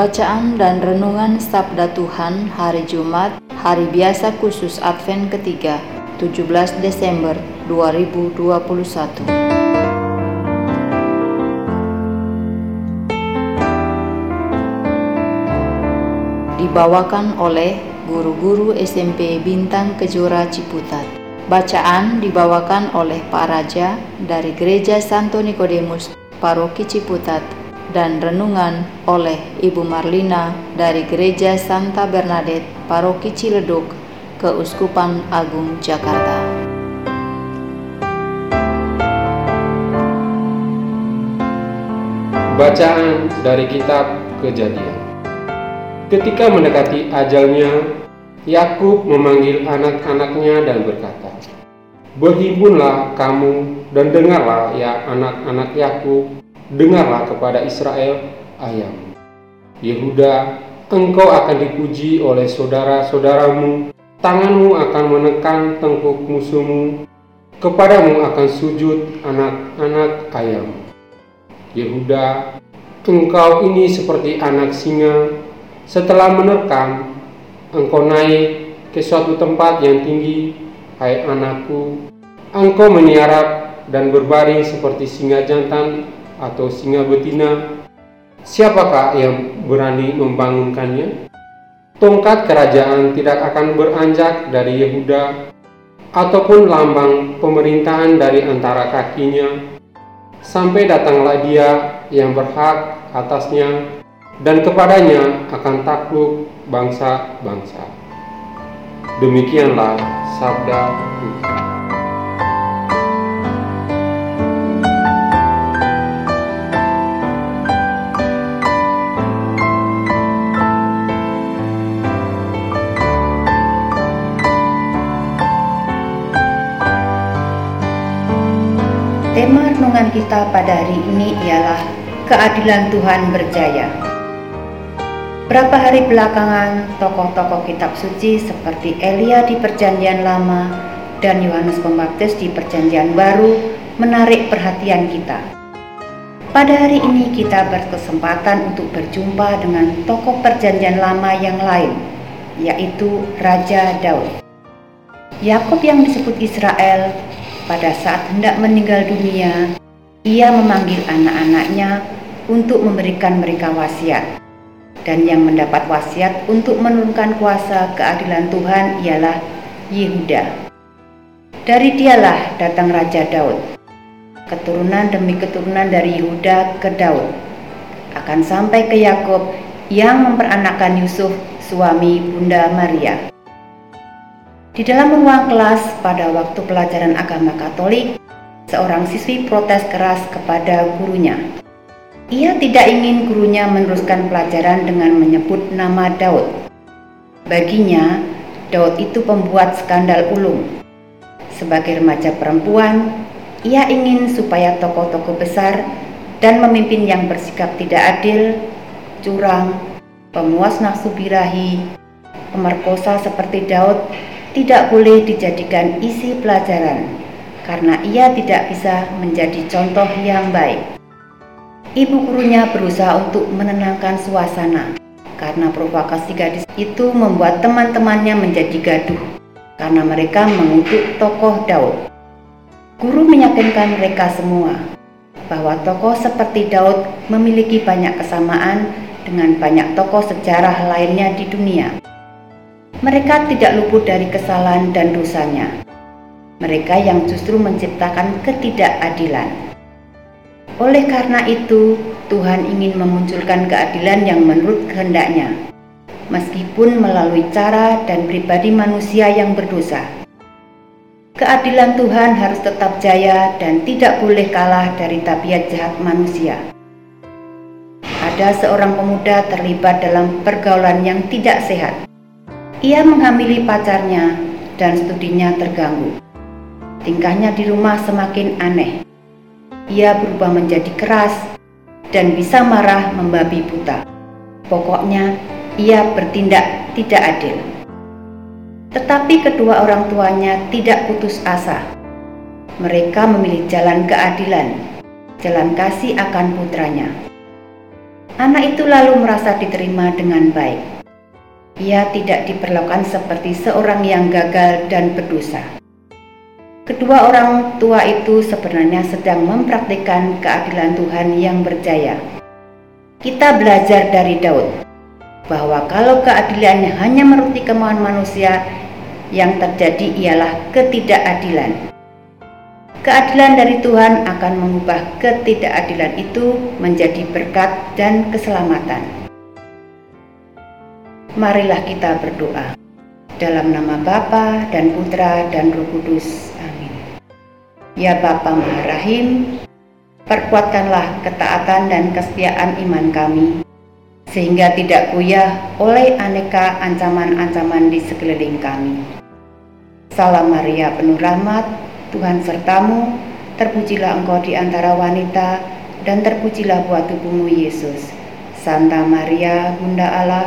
Bacaan dan Renungan Sabda Tuhan Hari Jumat, Hari Biasa Khusus Advent ketiga, 17 Desember 2021. Dibawakan oleh guru-guru SMP Bintang Kejora Ciputat. Bacaan dibawakan oleh Pak Raja dari Gereja Santo Nikodemus, Paroki Ciputat, dan renungan oleh Ibu Marlina dari Gereja Santa Bernadette, Paroki Ciledug, Keuskupan Agung Jakarta. Bacaan dari kitab Kejadian. Ketika mendekati ajalnya, Yakub memanggil anak-anaknya dan berkata, "Berhimpunlah kamu dan dengarlah ya anak-anak Yakub dengarlah kepada Israel ayam. Yehuda, engkau akan dipuji oleh saudara-saudaramu, tanganmu akan menekan tengkuk musuhmu, kepadamu akan sujud anak-anak ayam. Yehuda, engkau ini seperti anak singa, setelah menerkam, engkau naik ke suatu tempat yang tinggi, hai anakku, engkau meniarap dan berbaring seperti singa jantan atau singa betina, siapakah yang berani membangunkannya? Tongkat kerajaan tidak akan beranjak dari Yehuda, ataupun lambang pemerintahan dari antara kakinya, sampai datanglah dia yang berhak atasnya, dan kepadanya akan takluk bangsa-bangsa. Demikianlah sabda Tuhan. Tema renungan kita pada hari ini ialah keadilan Tuhan berjaya. Berapa hari belakangan, tokoh-tokoh kitab suci seperti Elia di Perjanjian Lama dan Yohanes Pembaptis di Perjanjian Baru menarik perhatian kita. Pada hari ini kita berkesempatan untuk berjumpa dengan tokoh Perjanjian Lama yang lain, yaitu Raja Daud. Yakub yang disebut Israel pada saat hendak meninggal dunia, ia memanggil anak-anaknya untuk memberikan mereka wasiat. Dan yang mendapat wasiat untuk menurunkan kuasa keadilan Tuhan ialah Yehuda. Dari dialah datang Raja Daud. Keturunan demi keturunan dari Yehuda ke Daud akan sampai ke Yakub yang memperanakkan Yusuf, suami Bunda Maria. Di dalam ruang kelas pada waktu pelajaran agama Katolik, seorang siswi protes keras kepada gurunya. Ia tidak ingin gurunya meneruskan pelajaran dengan menyebut nama Daud. Baginya, Daud itu pembuat skandal ulung. Sebagai remaja perempuan, ia ingin supaya tokoh-tokoh besar dan memimpin yang bersikap tidak adil, curang, pemuas nafsu birahi, pemerkosa seperti Daud tidak boleh dijadikan isi pelajaran karena ia tidak bisa menjadi contoh yang baik. Ibu gurunya berusaha untuk menenangkan suasana karena provokasi gadis itu membuat teman-temannya menjadi gaduh karena mereka mengutuk tokoh Daud. Guru meyakinkan mereka semua bahwa tokoh seperti Daud memiliki banyak kesamaan dengan banyak tokoh sejarah lainnya di dunia mereka tidak luput dari kesalahan dan dosanya. Mereka yang justru menciptakan ketidakadilan. Oleh karena itu, Tuhan ingin memunculkan keadilan yang menurut kehendaknya, meskipun melalui cara dan pribadi manusia yang berdosa. Keadilan Tuhan harus tetap jaya dan tidak boleh kalah dari tabiat jahat manusia. Ada seorang pemuda terlibat dalam pergaulan yang tidak sehat. Ia menghamili pacarnya dan studinya terganggu. Tingkahnya di rumah semakin aneh. Ia berubah menjadi keras dan bisa marah membabi buta. Pokoknya, ia bertindak tidak adil. Tetapi kedua orang tuanya tidak putus asa. Mereka memilih jalan keadilan, jalan kasih akan putranya. Anak itu lalu merasa diterima dengan baik. Ia tidak diperlakukan seperti seorang yang gagal dan berdosa. Kedua orang tua itu sebenarnya sedang mempraktikkan keadilan Tuhan yang berjaya. Kita belajar dari Daud bahwa kalau keadilannya hanya menuruti kemauan manusia, yang terjadi ialah ketidakadilan. Keadilan dari Tuhan akan mengubah ketidakadilan itu menjadi berkat dan keselamatan. Marilah kita berdoa. Dalam nama Bapa dan Putra dan Roh Kudus. Amin. Ya Bapa Maha perkuatkanlah ketaatan dan kesetiaan iman kami sehingga tidak goyah oleh aneka ancaman-ancaman di sekeliling kami. Salam Maria penuh rahmat, Tuhan sertamu, terpujilah engkau di antara wanita, dan terpujilah buah tubuhmu Yesus. Santa Maria, Bunda Allah,